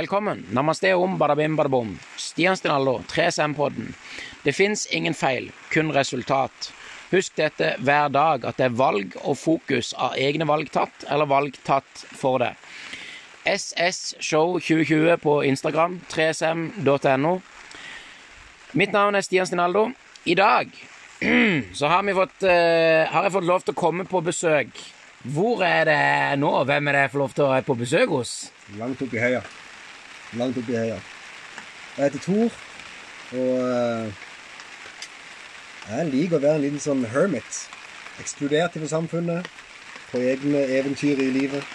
Velkommen. Namaste om badabim badabom. Stian Stinaldo, 3SM-podden. Det fins ingen feil, kun resultat. Husk dette hver dag, at det er valg og fokus av egne valg tatt, eller valg tatt for det. SS Show 2020 på Instagram, 3sm.no. Mitt navn er Stian Stinaldo. I dag så har, fått, uh, har jeg fått lov til å komme på besøk. Hvor er det nå? Hvem er det jeg får lov til å være på besøk hos? Langt oppi heia. Langt oppi heia. Jeg heter Tor, og eh, jeg liker å være en liten sånn hermit. Ekskludert fra samfunnet, på egne eventyr i livet.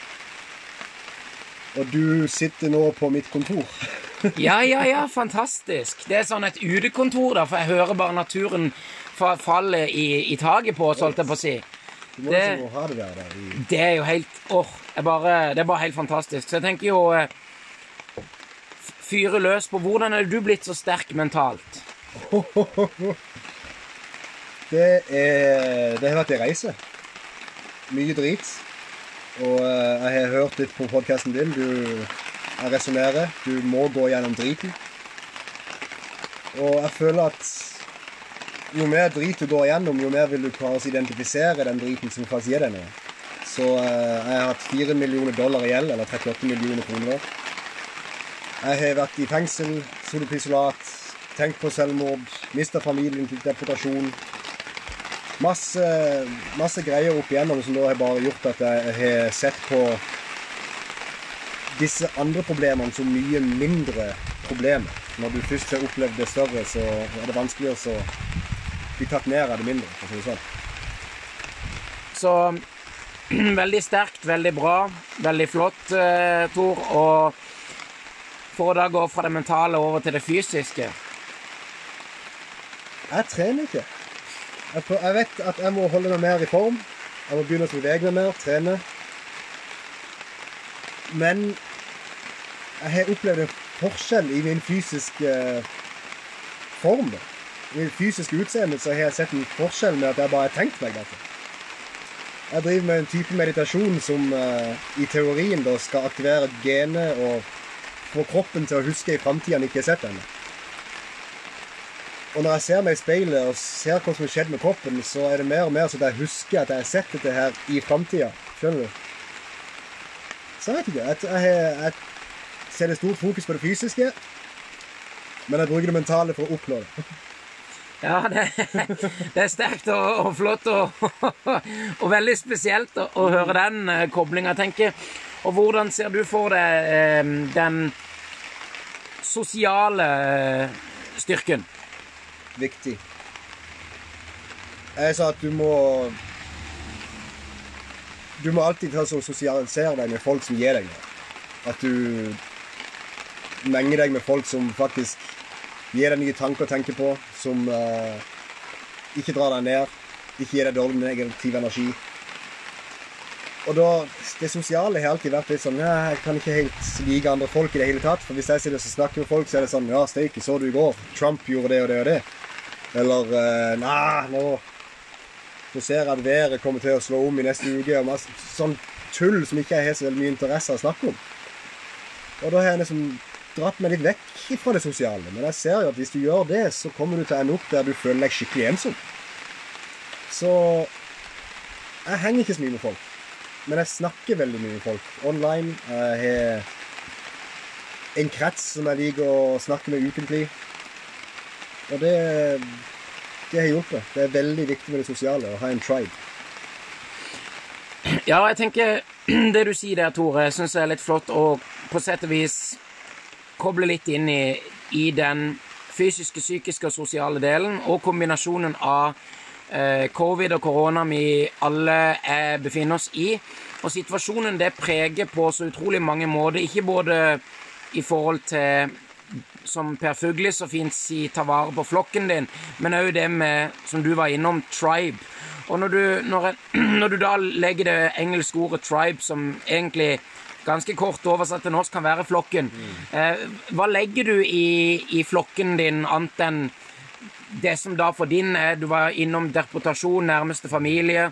Og du sitter nå på mitt kontor. Ja, ja, ja, fantastisk. Det er sånn et utekontor, da, for jeg hører bare naturen falle i, i taket på oss, holdt jeg på å si. Du må Det- det i. Er jo helt åh, oh, Det er bare helt fantastisk. Så jeg tenker jo eh, Fyre løs på hvordan er du blitt så sterk mentalt? Det, er, det har vært ei reise. Mye drit. Og eh, jeg har hørt litt på podkasten din. Du resonnerer. Du må gå gjennom driten. Og jeg føler at jo mer drit du går gjennom, jo mer vil du klare å identifisere den driten som faktisk gir deg noe. Så eh, jeg har hatt 4 millioner dollar i gjeld, eller 38 millioner kroner. Jeg har vært i fengsel, sittet på isolat, tenkt på selvmord, mista familien til deportasjon. Masse, masse greier opp igjennom som da har bare gjort at jeg har sett på disse andre problemene som mye mindre problemer. Når du først har opplevd det større, så er det vanskeligere å bli tatt ned av det mindre. for å si det sånn. Så veldig sterkt, veldig bra, veldig flott, eh, Tor. Og for å da gå fra det mentale over til det fysiske Jeg trener ikke. Jeg, vet at jeg må holde meg mer i form. Jeg må begynne å bevege meg mer, trene. Men jeg har opplevd en forskjell i min fysiske form. I min fysiske utseende så har jeg sett en forskjell med at jeg bare har tenkt meg dette. Jeg driver med en type meditasjon som eh, i teorien da skal aktivere genet og få kroppen til å huske i framtida han ikke har sett den. Og når jeg ser meg i speilet og ser hva som har skjedd med kroppen, så er det mer og mer så jeg husker at jeg har sett dette her i framtida. Skjønner du? Så jeg vet ikke. Jeg, jeg, jeg setter stort fokus på det fysiske, men jeg bruker det mentale for å oppnå det. Ja, det, det er sterkt og, og flott og, og veldig spesielt å, å høre den uh, koblinga, tenker jeg. Og hvordan ser du for deg eh, den sosiale eh, styrken? Viktig. Jeg sa at du må Du må alltid sosialisere deg med folk som gir deg noe. At du menger deg med folk som faktisk gir deg nye tanker å tenke på, som uh, ikke drar deg ned, ikke gir deg dårlig negativ energi. Og da, Det sosiale har alltid vært litt sånn ja, Jeg kan ikke helt like andre folk i det hele tatt. For hvis jeg sitter og snakker med folk, så er det sånn Ja, steike, så du i går? Trump gjorde det og det og det. Eller eh, Nei, nå Nå ser jeg at været kommer til å slå om i neste uke. Og masse sånn tull som ikke jeg har så mye interesse av å snakke om. Og da har jeg liksom dratt meg litt vekk fra det sosiale. Men jeg ser jo at hvis du gjør det, så kommer du til å ende opp der du føler deg skikkelig ensom. Så jeg henger ikke så mye med folk. Men jeg snakker veldig mye med folk online. Jeg har en krets som jeg liker å snakke med ukentlig. Og det, det har hjulpet. Det er veldig viktig med det sosiale, å ha en tribe. Ja, jeg tenker det du sier der, Tore, syns jeg er litt flott, og på sett og vis koble litt inn i, i den fysiske, psykiske og sosiale delen, og kombinasjonen av covid og korona vi alle er, befinner oss i. Og situasjonen det preger på så utrolig mange måter, ikke både i forhold til som Per Fugli så fint sier, ta vare på flokken din, men òg det med, som du var innom, tribe. Og når du, når, når du da legger det engelske ordet tribe, som egentlig ganske kort oversatt til norsk kan være flokken, eh, hva legger du i, i flokken din, annet enn det som da for din er Du var innom deportasjon, nærmeste familie.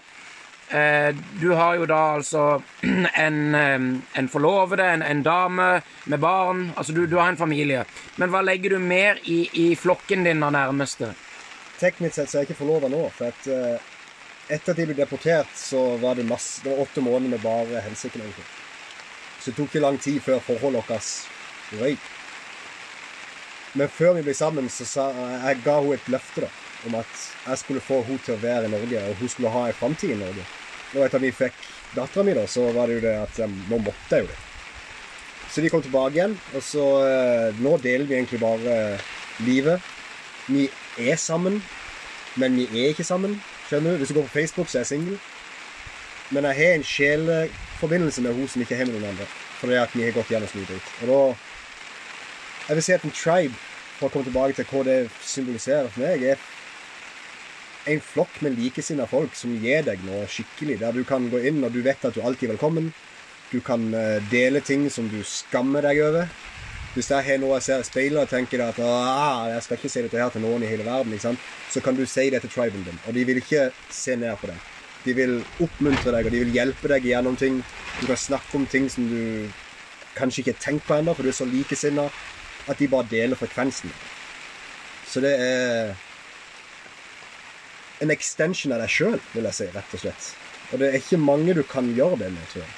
Eh, du har jo da altså en, eh, en forlovede, en, en, dame med barn. Altså du, du, har en familie. Men hva legger du mer i, i flokken din av nærmeste? Teknisk sett så er jeg ikke forlova nå. For at, etter at jeg ble deportert, så var det, masse, det var åtte måneder med bare helsike. Så det tok ikke lang tid før forholdet vårt røyk. Men før vi ble sammen, så sa, jeg ga hun et løfte da, om at jeg skulle få henne til å være i Norge, og hun skulle ha en framtid i Norge. Og etter at vi fikk dattera mi, da, så var det jo det at nå måtte jeg jo det. Så vi kom tilbake igjen, og så eh, Nå deler vi egentlig bare livet. Vi er sammen, men vi er ikke sammen. Skjønner du? Hvis du går på Facebook, så er jeg singel. Men jeg har en sjeleforbindelse med henne som ikke har med noen andre. Fordi at vi har gått gjennom så dritt. Og da Jeg vil si at en tribe, for å komme tilbake til hva det symboliserer for meg, er en flokk med likesinnede folk som gir deg noe skikkelig. Der du kan gå inn og du vet at du alltid er velkommen. Du kan eh, dele ting som du skammer deg over. Hvis jeg har noe jeg ser i speilet og tenker at ah, jeg skal ikke si dette her til noen i hele verden, så kan du si det til triben din. Og de vil ikke se ned på deg. De vil oppmuntre deg, og de vil hjelpe deg gjennom ting. Du kan snakke om ting som du kanskje ikke har tenkt på ennå, for du er så likesinna at de bare deler frekvensen. Så det er en extension av deg sjøl, vil jeg si, rett og slett. Og det er ikke mange du kan gjøre det med, tror jeg.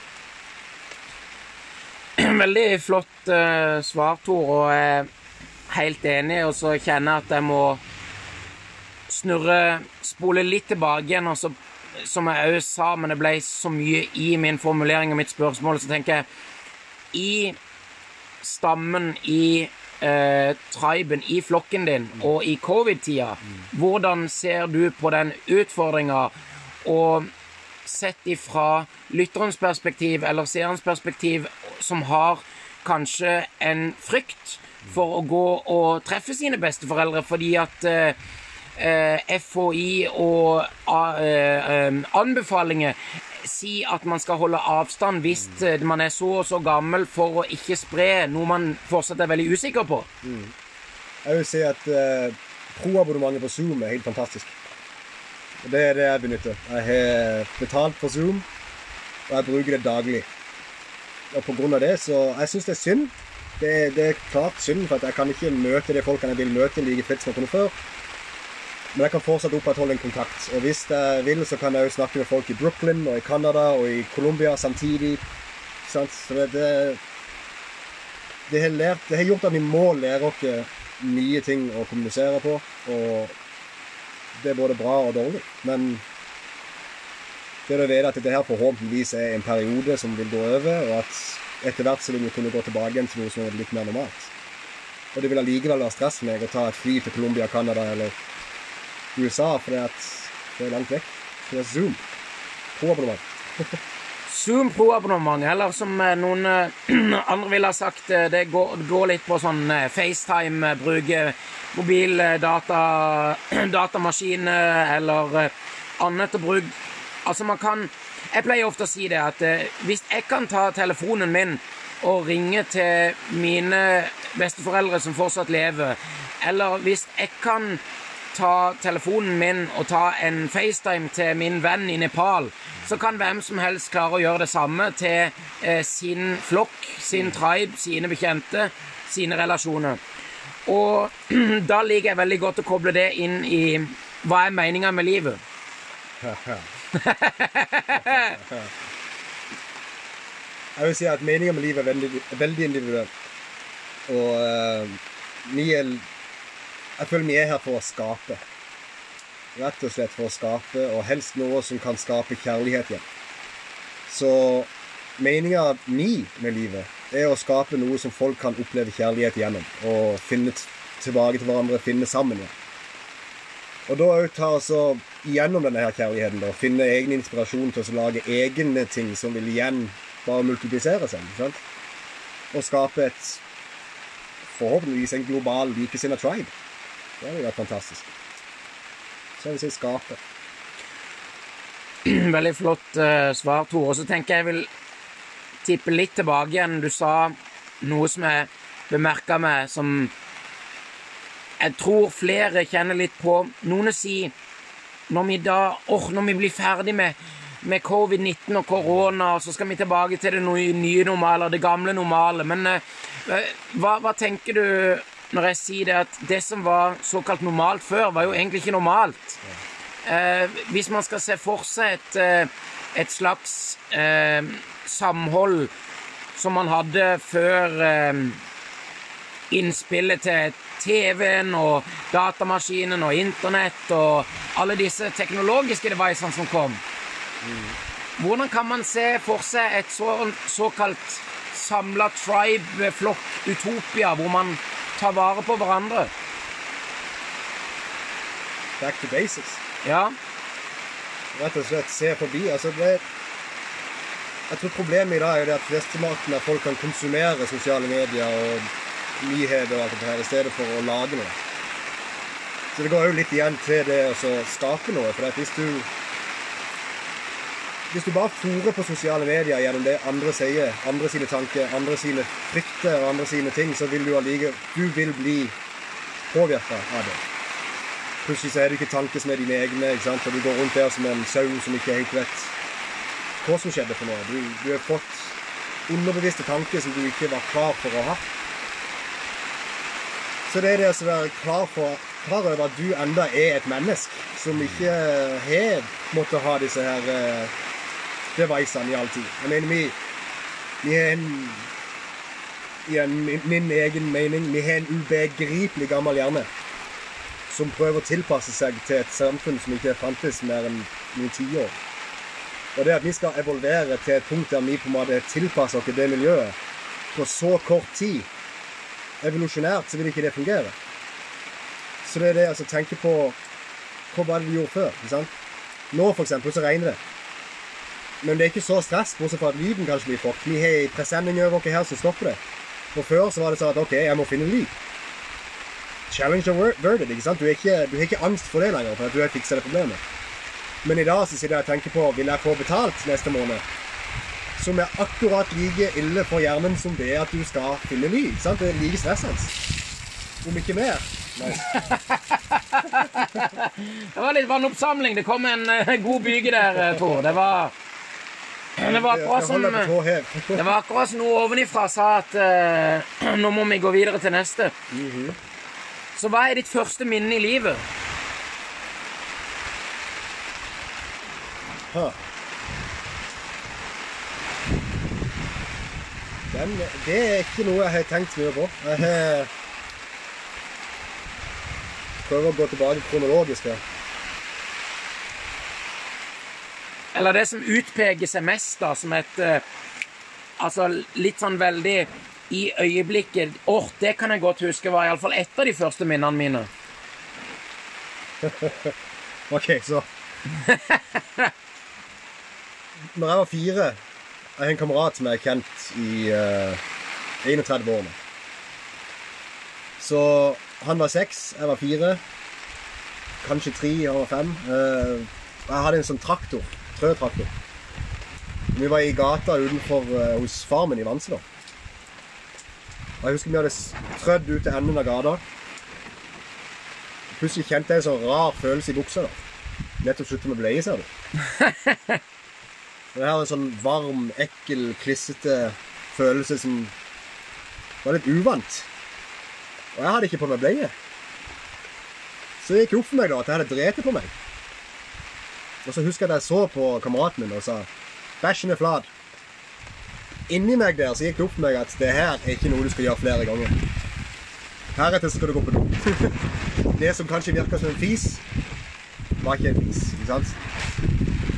Veldig flott uh, svar, Tor, og jeg er helt enig. Og så kjenner jeg at jeg må snurre, spole litt tilbake igjen. og så som jeg òg sa, men det ble så mye i min formulering og mitt spørsmål, så tenker jeg I stammen, i eh, triben, i flokken din og i covid-tida. Hvordan ser du på den utfordringa? Og sett ifra lytterens perspektiv eller seerens perspektiv, som har kanskje en frykt for å gå og treffe sine besteforeldre fordi at eh, eh FHI og eh, eh, anbefalinger si at man skal holde avstand hvis eh, man er så og så gammel, for å ikke spre noe man fortsatt er veldig usikker på? Mm. Jeg vil si at uh, proabonnementet på Zoom er helt fantastisk. Det er det jeg benytter. Jeg har betalt for Zoom, og jeg bruker det daglig. Og på grunn av det, så Jeg syns det er synd. Det, det, er klart synd, for jeg kan ikke møte de folkene jeg vil møte like fritt som jeg kunne før. Men jeg kan fortsatt opprettholde en kontakt. Og hvis jeg vil, så kan jeg jo snakke med folk i Brooklyn og i Canada og i Colombia samtidig. Så det, det, det, har lært, det, har gjort at vi må lære oss nye ting å kommunisere på. Og det er både bra og dårlig. Men det å vite at dette her forhåpentligvis er en periode som vil gå over, og at etter hvert så vil vi kunne gå tilbake igjen til noe som er litt mer normalt. Og det vil allikevel være stress meg å ta et fly til Colombia, Canada eller USA fordi at det er langt vekk. Det er Zoom. Pro-abonnement. Zoom Pro-abonnement, eller som eh, noen eh, andre ville ha sagt, eh, det går, går litt på sånn FaceTime, bruke mobil data, datamaskin eller annet å bruke Altså, man kan Jeg pleier ofte å si det at hvis jeg kan ta telefonen min og ringe til mine besteforeldre som fortsatt lever, eller hvis jeg kan ta telefonen min og ta en FaceTime til min venn i Nepal, så kan hvem som helst klare å gjøre det samme til eh, sin flokk, sin tribe, sine bekjente, sine relasjoner. Og da liker jeg veldig godt å koble det inn i hva er meninga med livet. jeg vil si at meninga med livet er veldig, veldig individuell. Og uh, vi er jeg føler vi er her for å skape. Rett og slett for å skape, og helst noe som kan skape kjærlighet igjen. Så meninga mi med livet er å skape noe som folk kan oppleve kjærlighet gjennom. Og finne tilbake til hverandre, finne sammen igjen. Og da òg ta altså gjennom denne her kjærligheten, da, finne egen inspirasjon til å lage egne ting som vil igjen bare multiplisere seg. Sant? Og skape et forhåpentligvis en global likesinna tribe. Det hadde vært fantastisk. Så jeg vil si skapet. Veldig flott uh, svar, Tore. Så tenker jeg vil tippe litt tilbake igjen. Du sa noe som jeg bemerka meg, som jeg tror flere kjenner litt på. Noen sier når vi da åh, når vi blir ferdig med, med covid-19 og korona, så skal vi tilbake til det nye, normale, det gamle normale. Men eh, hva, hva tenker du når jeg sier det at det som var såkalt normalt før, var jo egentlig ikke normalt? Eh, hvis man skal se for seg et, eh, et slags eh, samhold som man hadde før eh, innspillet til TV-en og datamaskinen og internett og alle disse teknologiske devicene som kom. Hvordan kan man se for seg et så, såkalt samla tribe, flokk, utopia, hvor man tar vare på hverandre? Back to basics. Ja, Rett og slett se forbi. Altså, det Jeg tror problemet i dag er det at flesteparten av folk kan konsumere sosiale medier og nyheter og alt det her i stedet for å lage noe. Så det går jo litt igjen til det å skape noe. For at hvis du hvis du bare fòrer på sosiale medier gjennom det andre sier, andre sine tanker, andre sine frykter og andre sine ting, så vil du allike Du vil bli påvirka av det. Plutselig så er det ikke tanker som er dine egne, ikke sant? og du går rundt der som en sau som ikke helt vet hva som skjedde for noe. Du, du har fått underbevisste tanker som du ikke var klar for å ha. Så det er det å være klar, for, klar over at du enda er et menneske som ikke har måttet ha disse her eh, devicene i all tid. Jeg mener, vi, vi har en i en, min egen mening, vi har en ubegripelig gammel hjerne som prøver å tilpasse seg til et samfunn som ikke fantes mer enn noen tiår. Og det at vi skal evolvere til et punkt der vi på en måte tilpasser oss det miljøet på så kort tid Evolusjonært så vil ikke det fungere. Så det er det altså tenke på Hva var det vi gjorde før? ikke sant? Nå for eksempel så regner det. Men det er ikke så stress, bortsett fra at lyden kanskje blir fucked. Vi har en presenning over oss her som stopper det. For før så var det sånn at OK, jeg må finne lyd. Challenge averted. ikke sant? Du, har ikke, ikke angst for det lenger, for at du har fiksa det problemet. Men i dag så sitter jeg og tenker på vil jeg få betalt neste måned. Som er akkurat like ille for hjernen som det at du skal finne ny. sant? Det er like stressende. Om ikke mer. Det var litt vannoppsamling. Det kom en eh, god byge der, eh, Tor. Det var det var akkurat som. Det var akkurat som noe ovenifra sa at uh, nå må vi gå videre til neste. Så hva er ditt første minne i livet? Huh. Den, det er ikke noe jeg har tenkt mye på. Jeg prøver å gå tilbake kronologisk her. Eller det som utpeker seg mest da, som et eh, Altså litt sånn veldig i øyeblikket Åh, det kan jeg godt huske var iallfall et av de første minnene mine. Ok, så Når jeg var fire Jeg har en kamerat som jeg har kjent i uh, 31 år nå. Så han var seks, jeg var fire. Kanskje tre, han var fem. Uh, jeg hadde en sånn traktor. Trøtraktor. Vi var i gata utenfor uh, hos farmen i Vanse, da. Og jeg husker vi hadde trødd ut til enden av gata. Plutselig kjente jeg en sånn rar følelse i buksa. da. Nettopp sluttet med bleie, ser du. Og jeg har en sånn varm, ekkel, klissete følelse som var litt uvant. Og jeg hadde ikke på meg bleie. Så det gikk opp for meg da at jeg hadde drept på meg. Og så husker jeg at jeg så på kameraten min og sa 'Bæsjen er flat'. Inni meg der så gikk det opp for meg at det her er ikke noe du skal gjøre flere ganger. Heretter skal du gå på do. det som kanskje virker som en fis, var ikke en fis. ikke sant?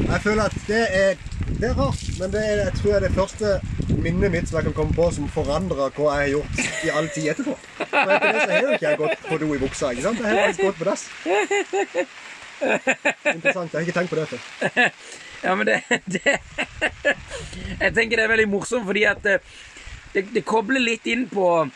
Jeg føler at det er, det er rart, men det er, jeg tror jeg er det første minnet mitt som jeg kan komme på som forandrer hva jeg har gjort i all tid etterpå. For etter det så har jo ikke jeg gått på do i buksa. ikke sant? Jeg har faktisk gått på dass. Interessant. Jeg har ikke tenkt på det før. Ja, men det, det Jeg tenker det er veldig morsomt, fordi at eh, det, det kobler litt inn på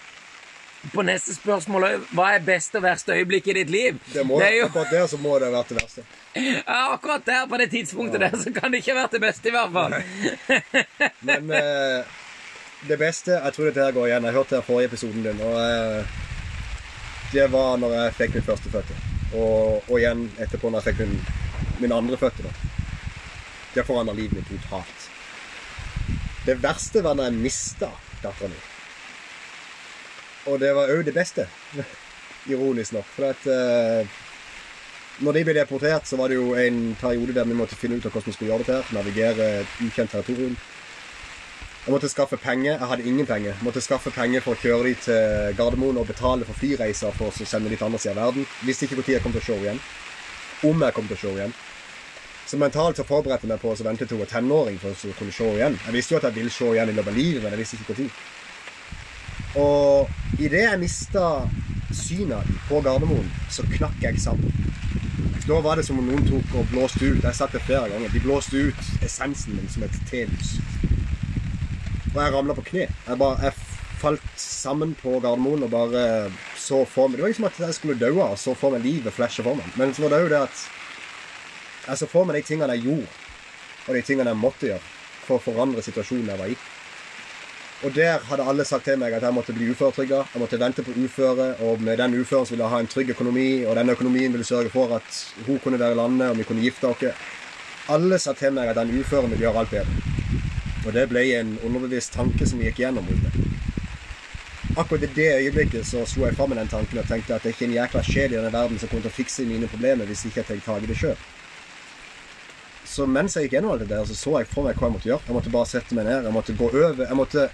på neste spørsmål. Hva er beste og verste øyeblikk i ditt liv? Det må, er jo Akkurat der så må det ha vært det verste. ja, Akkurat der, på det tidspunktet der, så kan det ikke ha vært det beste, i hvert fall. Men eh, det beste Jeg tror dette her går igjen. Jeg hørte forrige episoden din. Og eh, det var når jeg fikk min første føtter. Og, og igjen etterpå når jeg fikk min, min andre føtter. da. Det forandra livet mitt totalt. Det verste var når jeg mista dattera mi. Og det var òg det beste. Ironisk nok. For at uh, når de ble deportert, så var det jo en periode der vi måtte finne ut av hvordan vi skulle gjøre dette. her, Navigere et ukjent territorium. Jeg måtte skaffe penger. Jeg hadde ingen penger. Jeg måtte skaffe penger for å kjøre de til Gardermoen og betale for flyreiser for å sende de til andre siden av verden. Visste ikke når jeg kom til henne igjen. Om jeg kom til henne igjen. Så mentalt så forberedte jeg meg på å vente til hun var tenåring for å kunne se igjen. Jeg visste jo at jeg ville se igjen i løpet av livet, men jeg visste ikke når. Og idet jeg mista synet på Gardermoen, så knakk jeg sammen. Da var det som om noen tok og blåste ut. Jeg har sagt det flere ganger. De blåste ut essensen min som et telys. Og jeg ramla på kne. Jeg, bare, jeg falt sammen på Gardermoen og bare så for meg Det var ikke som at jeg skulle daue og så for meg livet flashe for meg. Men så var det òg det at jeg så for meg de tingene jeg gjorde, og de tingene jeg måtte gjøre for å forandre situasjonen jeg var i. Og der hadde alle sagt til meg at jeg måtte bli uføretrygda. Jeg måtte vente på uføre, og med den uføren ville jeg ha en trygg økonomi, og den økonomien ville sørge for at hun kunne være i landet, og vi kunne gifte oss. Alle sa til meg at den uføren ville gjøre alt bedre. Og det ble en underbevisst tanke som gikk gjennom henne. Akkurat i det øyeblikket så slo jeg fram med den tanken og tenkte at det er ikke en jækla sjel i denne verden som kommer til å fikse mine problemer hvis ikke jeg tar tak i det sjøl. Så mens jeg gikk gjennom alt det der, så så jeg for meg hva jeg måtte gjøre. Jeg måtte bare sette meg ned. Jeg måtte gå over. Jeg måtte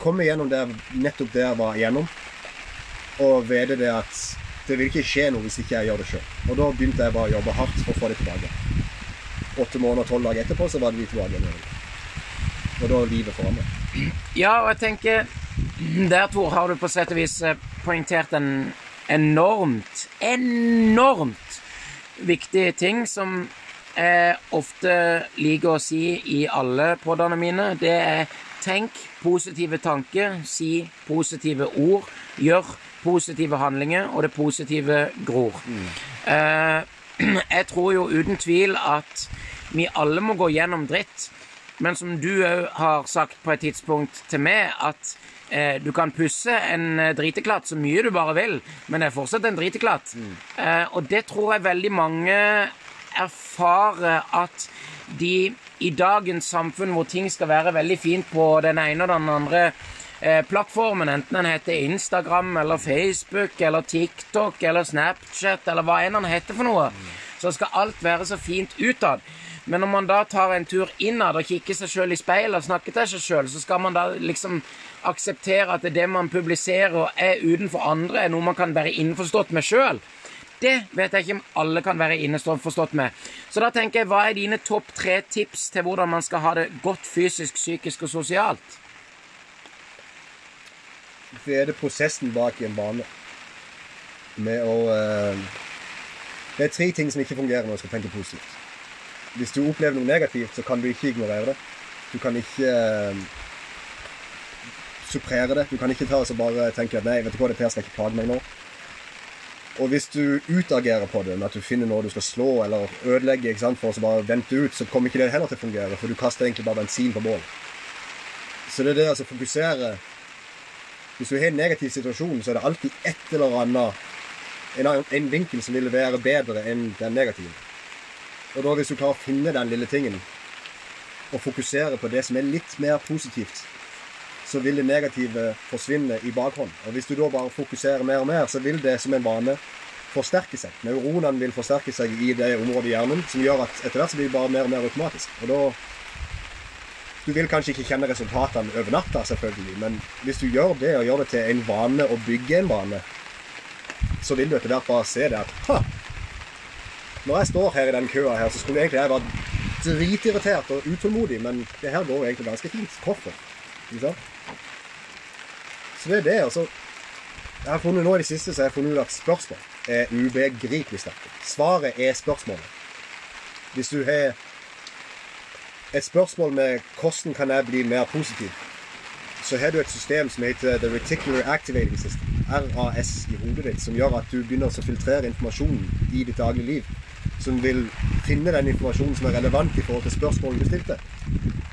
komme gjennom det, nettopp det jeg var igjennom. Og vite det at det vil ikke skje noe hvis ikke jeg gjør det sjøl. Og da begynte jeg bare å jobbe hardt for å få det tilbake. Åtte måneder og tolv dager etterpå så var det vi tilbake igjen. Og da livet forandrer. Ja, og jeg tenker Der, Tor, har du på sett og vis eh, poengtert en enormt, enormt viktig ting som jeg ofte liker å si i alle podene mine. Det er tenk positive tanker, si positive ord, gjør positive handlinger, og det positive gror. Eh, jeg tror jo uten tvil at vi alle må gå gjennom dritt. Men som du òg har sagt på et tidspunkt til meg, at eh, du kan pusse en eh, driteklatt så mye du bare vil, men det er fortsatt en driteklatt. Eh, og det tror jeg veldig mange erfarer at de i dagens samfunn hvor ting skal være veldig fint på den ene og den andre eh, plattformen, enten den heter Instagram eller Facebook eller TikTok eller Snapchat eller hva enn den heter for noe, så skal alt være så fint utad. Men når man da tar en tur innad og kikker seg sjøl i speilet og snakker til seg sjøl, så skal man da liksom akseptere at det man publiserer er utenfor andre, er noe man kan være innforstått med sjøl. Det vet jeg ikke om alle kan være innforstått med. Så da tenker jeg, hva er dine topp tre tips til hvordan man skal ha det godt fysisk, psykisk og sosialt? Det er det prosessen bak i en bane. Med å uh... Det er tre ting som ikke fungerer når du skal tenke positivt. Hvis du opplever noe negativt, så kan du ikke ignorere det. Du kan ikke eh, supprere det. Du kan ikke ta og bare tenke at nei, vet du hva, dette her skal ikke plage meg nå. Og hvis du utagerer på det, med at du finner noe du skal slå eller ødelegge for å bare vente ut, så kommer ikke det heller til å fungere, for du kaster egentlig bare bensin på bål. Så det er det altså fokusere Hvis du har en negativ situasjon, så er det alltid et eller annet en, en vinkel som vil være bedre enn den negative. Og da hvis du klarer å finne den lille tingen, og fokusere på det som er litt mer positivt, så vil det negative forsvinne i bakhånd. Og hvis du da bare fokuserer mer og mer, så vil det som en vane forsterke seg. Neuronene vil forsterke seg i det området i hjernen som gjør at etter hvert så blir det bare mer og mer automatisk. Og da Du vil kanskje ikke kjenne resultatene over natta, selvfølgelig, men hvis du gjør det, og gjør det til en vane å bygge en vane, så vil du etter hvert bare se det at ha, når jeg står her i den køa her, så skulle egentlig jeg vært dritirritert og utålmodig, men det her går jo egentlig ganske fint. Hvorfor? Ikke sant? Så det er det. Altså, jeg har funnet nå i det siste så jeg har funnet ut at spørsmål er ubegripelig sterke. Svaret er spørsmålet. Hvis du har et spørsmål med 'hvordan kan jeg bli mer positiv', så har du et system som heter The Reticular Activating System, RAS, i hodet ditt, som gjør at du begynner å filtrere informasjonen i ditt daglige liv. Som vil finne den informasjonen som er relevant i forhold til spørsmålet du stilte.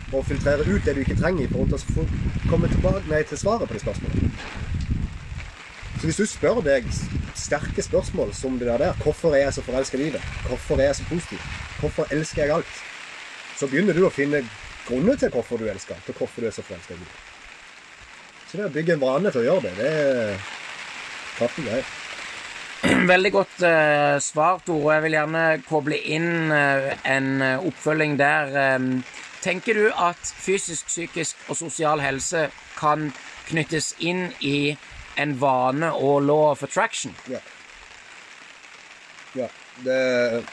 Og filtrere ut det du ikke trenger i forhold til å komme tilbake nei, til svaret på det spørsmålet. Så hvis du spør deg sterke spørsmål som det der Hvorfor er jeg så forelska i livet? Hvorfor er jeg så positiv? Hvorfor elsker jeg alt? så begynner du å finne grunner til hvorfor du elsker, alt, og hvorfor du er så forelska i livet. Så det å bygge en vane til å gjøre det, det er kraftig greie. Veldig godt eh, svar, Tore. Jeg vil gjerne koble inn eh, en eh, oppfølging der. Eh, tenker du at fysisk, psykisk og sosial helse kan knyttes inn i en vane og law of attraction? Ja. ja. Det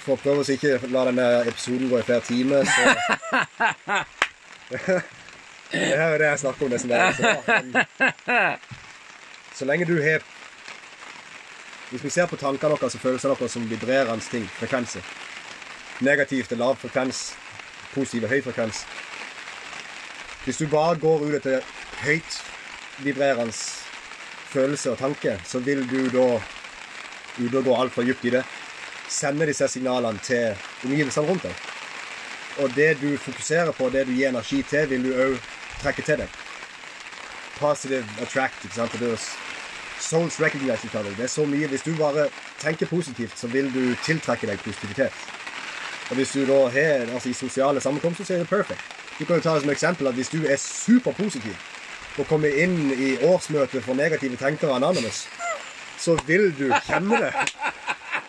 Får prøve å ikke la denne episoden gå i flere timer, så Det er jo det jeg snakker om, det som er så. Så lenge du har Hvis vi ser på tankene deres og følelsene deres som vibrerende ting, frekvenser Negativt er lav frekvens, positiv er høy frekvens. Hvis du bare går ut etter høyt vibrerende følelse og tanke, så vil du da, uten å gå altfor dypt i det, sende disse signalene til omgivelsene rundt deg. Og det du fokuserer på, det du gir energi til, vil du òg trekke til deg. Positive attract. ikke sant? Det souls recognize each other. Det er så mye. Hvis du bare tenker positivt, så vil du tiltrekke deg positivitet. Og hvis du da har altså i sosiale sammenkomster, så er det perfect. Du kan jo ta det som eksempel at hvis du er superpositiv og kommer inn i årsmøtet for negative tenkere Anonymous, så vil du kjenne det.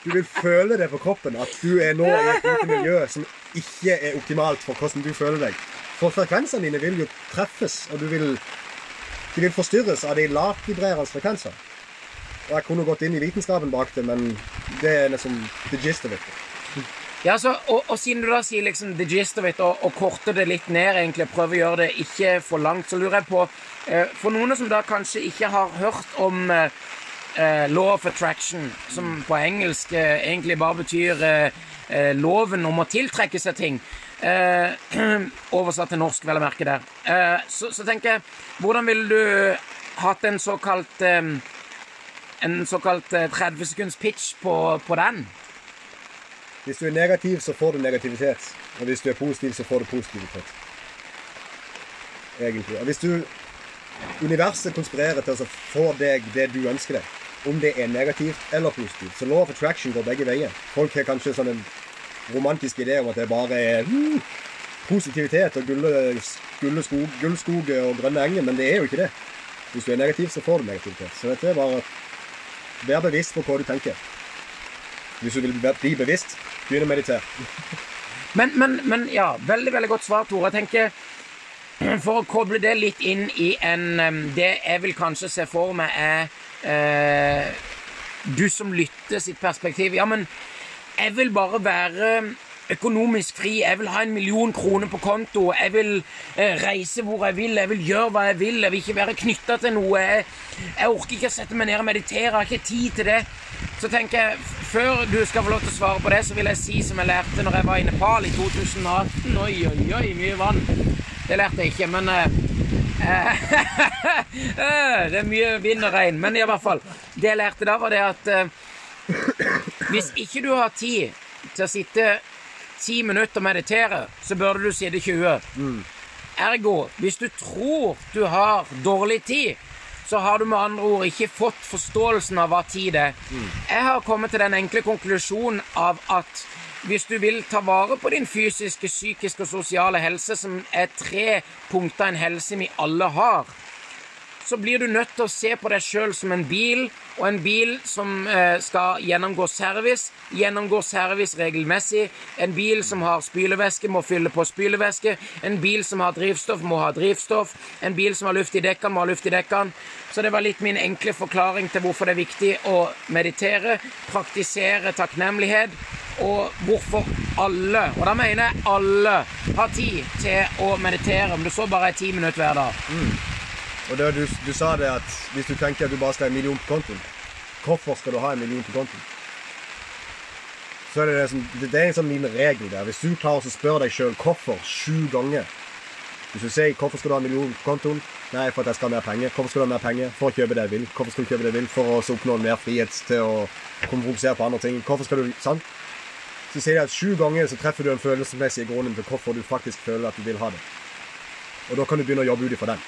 Du vil føle det på kroppen at du er nå i et miljø som ikke er optimalt for hvordan du føler deg. For frekvensene dine vil jo treffes, og du vil, de vil forstyrres av de lavvibrerende frekvenser. Og Jeg kunne gått inn i vitenskapen bak det, men det er liksom the gist of it. Ja, så, og, og, siden du da sier liksom the gist of it, og, og korter det litt ned, egentlig, prøver å gjøre det ikke for langt, så lurer jeg på eh, For noen som da kanskje ikke har hørt om eh, eh law of attraction, som på engelsk eh, egentlig bare betyr eh, eh, loven om å tiltrekke seg ting Oversatt til norsk, vel å merke der. Så, så, tenker jeg Hvordan ville du hatt en såkalt En såkalt 30 sekunds pitch på, på den? Hvis du er negativ, så får du negativitet. Og hvis du er positiv, så får du positivitet. Egentlig. Og hvis du Universet konspirerer til å få deg det du ønsker deg. Om det er negativt eller positivt. Så law of attraction går begge veier. Folk har kanskje sånn en romantisk idé om at det bare er uh, positivitet og gullskog, gullskog og grønne enger, men det er jo ikke det. Hvis du er negativ, så får du negativitet. Så dette er bare Vær bevisst på hva du tenker. Hvis du vil bli bevisst, begynn å meditere. men, men, men, ja, veldig veldig godt svar, Tore. Jeg tenker, For å koble det litt inn i en Det jeg vil kanskje se for meg, er eh, du som lytter sitt perspektiv. Ja, men jeg vil bare være økonomisk fri. Jeg vil ha en million kroner på konto. Jeg vil eh, reise hvor jeg vil. Jeg vil gjøre hva jeg vil. Jeg vil ikke være knytta til noe. Jeg, jeg, orker ikke å sette meg ned og meditere. Jeg har ikke tid til det. Så tenker jeg, Før du skal få lov til å svare på det, så vil jeg si som jeg lærte når jeg var i Nepal i 2018. Oi, oi, oi, mye vann. Det lærte jeg ikke, men eh, Det er mye vind og regn. Men i hvert fall. Det jeg lærte da, var det at eh, hvis ikke du har tid til å sitte ti minutter og meditere, så burde du sitte 20. Mm. Ergo, hvis du tror du har dårlig tid, så har du med andre ord ikke fått forståelsen av hva tid er. Mm. Jeg har kommet til den enkle konklusjonen av at hvis du vil ta vare på din fysiske, psykiske og sosiale helse, som er tre punkter en helse vi alle har, så blir du nødt til å se på deg sjøl som en bil, og en bil som eh, skal gjennomgå service, gjennomgår service regelmessig. En bil som har spylevæske, må fylle på spylevæske. En bil som har drivstoff, må ha drivstoff. En bil som har luft i dekkene, må ha luft i dekkene. Så det var litt min enkle forklaring til hvorfor det er viktig å meditere, praktisere takknemlighet, og hvorfor alle, og da mener jeg alle, har tid til å meditere, om det så bare er ti minutter hver dag. Mm. Og det, du, du, sa det at hvis du tenker at du bare skal ha en million på kontoen, hvorfor skal du ha en million på kontoen? Så er det, som, det, er en sånn liten regel der. Hvis du klarer å spørre deg sjøl hvorfor sju ganger Hvis du sier 'Hvorfor skal du ha en million på kontoen?' Nei, for at jeg skal ha mer penger. Hvorfor skal du ha mer penger? For å kjøpe det jeg vil. Hvorfor skal du kjøpe det jeg vil? For å oppnå mer frihet til å kompensere på andre ting. Hvorfor skal du Sant? Så sier de at sju ganger så treffer du en følelsesmessig grunn til hvorfor du faktisk føler at du vil ha det. Og da kan du begynne å jobbe ut ifra den.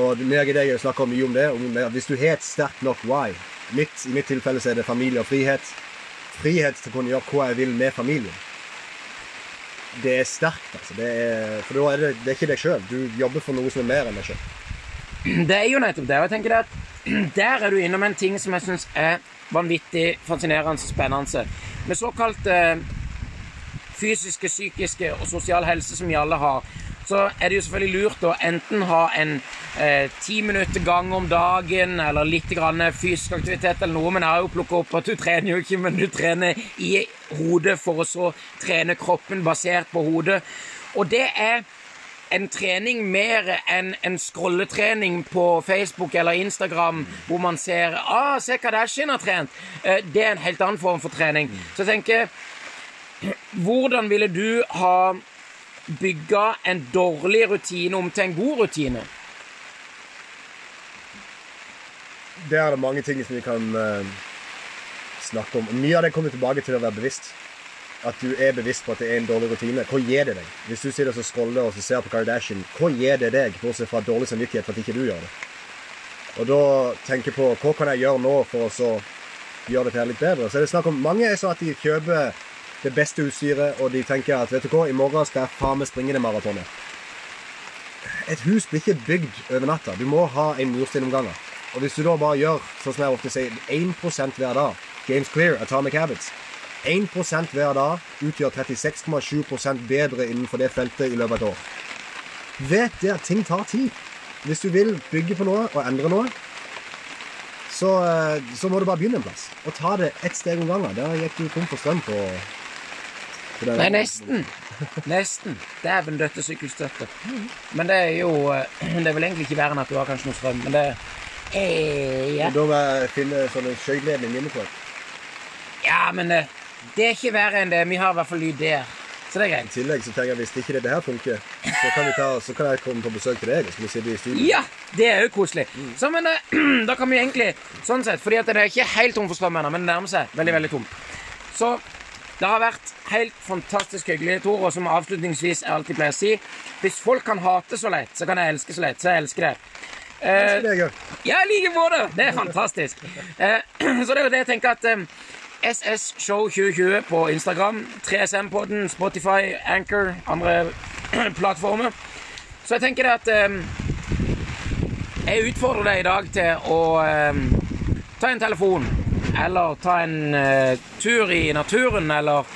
Og meg og deg snakker mye om det. Om, hvis du har et sterkt nok why mitt, I mitt tilfelle så er det familie og frihet. frihet til å kunne gjøre hva jeg vil med familien. Det er sterkt, altså. Det er, for da er det, det er ikke deg sjøl. Du jobber for noe som er mer enn deg sjøl. Det er jo nettopp det. Og jeg tenker at der er du innom en ting som jeg syns er vanvittig fascinerende og spennende. Med såkalt eh, fysiske, psykiske og sosial helse som vi alle har, så er det jo selvfølgelig lurt å enten ha en eh, ti minutter gang om dagen, eller litt grann fysisk aktivitet eller noe, men jeg har jo plukka opp at du trener jo ikke, men du trener i hodet for å så trene kroppen basert på hodet. Og det er en trening mer enn en scrolletrening på Facebook eller Instagram, hvor man ser ah, 'Se hva Dashin har trent'. Eh, det er en helt annen form for trening. Så jeg tenker Hvordan ville du ha bygga en dårlig rutine om til en god rutine? Der er det mange ting som vi kan uh, snakke om. Mye av det kommer tilbake til å være bevisst. At du er bevisst på at det er en dårlig rutine. Hva gir det deg? Hvis du sitter og scroller og ser på Kardashian, hva gir det deg, bortsett fra dårlig samvittighet for at ikke du gjør det? Og da tenker jeg på hva kan jeg gjøre nå for å gjøre dette litt bedre. Så er det snakk om Mange er sånn at de kjøper det beste utstyret, og de tenker at vet du hva, i morgen skal jeg faen meg springe det maratonet. Et hus blir ikke bygd over natta. Du må ha en murstein om gangen. Og hvis du da bare gjør sånn som jeg ofte sier, 1% hver dag Games Clear, Atomic Habits 1% hver dag utgjør 36,7% bedre innenfor det feltet i løpet av et år. Vet det at ting tar tid. Hvis du vil bygge på noe og endre noe, så, eh, så må du bare begynne en plass. Og ta det ett steg om gangen. Der gikk du tom for strøm på, på Nei, nesten. Nesten. Dæven døtte sykkelstøtte. Men det er jo eh, Det vel egentlig ikke være enn at du har kanskje noe strøm, men det eh, ja. Da må jeg finne sånne skøyteledning inne på. ja, men det, det er ikke verre enn det. Vi har i hvert fall lyd der. Så det er greit. I tillegg så tenker jeg hvis ikke det her funker, så kan, vi ta, så kan jeg komme på besøk til deg. og Så skal vi sitte i studio. Ja, det er jo koselig. Så, men eh, da kan vi egentlig Sånn sett, fordi at det er ikke helt tom for strøm ennå, men det nærmer seg veldig, veldig tomt. Så det har vært helt fantastisk hyggelig, Tor, og som avslutningsvis jeg alltid pleier å si Hvis folk kan hate så lett, så kan jeg elske så lett. Så jeg elsker det. Eh. Ja, liker på det! Det er fantastisk. Eh, så det er jo det jeg tenker at eh, SS Show 2020 på Instagram, 3SM-podden, Spotify, Anchor, andre plattformer. Så jeg tenker det at eh, Jeg utfordrer deg i dag til å eh, ta en telefon, eller ta en eh, tur i naturen, eller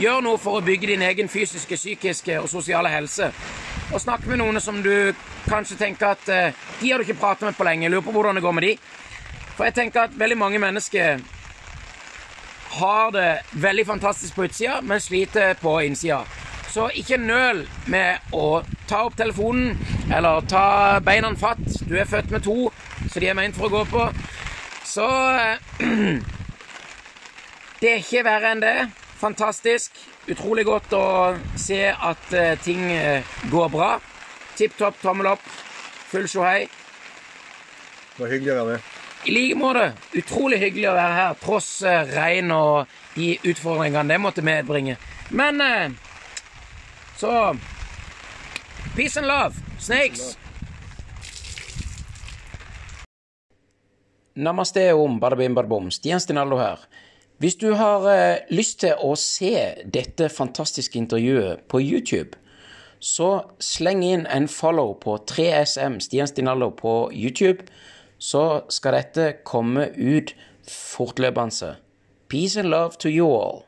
gjør noe for å bygge din egen fysiske, psykiske og sosiale helse. Og snakke med noen som du kanskje tenker at eh, de har du ikke pratet med på lenge. Lurer på hvordan det går med de. For jeg tenker at veldig mange mennesker har det veldig fantastisk på utsida, men sliter på innsida. Så ikke nøl med å ta opp telefonen eller ta beina fatt. Du er født med to, så de er meint for å gå på. Så eh, Det er ikke verre enn det. Fantastisk. Utrolig godt å se at eh, ting eh, går bra. Tipp topp, tommel opp. Full sjohei. Det var hyggelig å være med. I like måte. Utrolig hyggelig å være her, tross eh, regn og de utfordringene det måtte medbringe. Men så Peace and love. Snakes. Namaste om badabim badabom. Stian Stinaldo her. Hvis du har eh, lyst til å se dette fantastiske intervjuet på YouTube, så sleng inn en follow på 3SM Stian Stinallo på YouTube, så skal dette komme ut fortløpende. Peace and love to you all.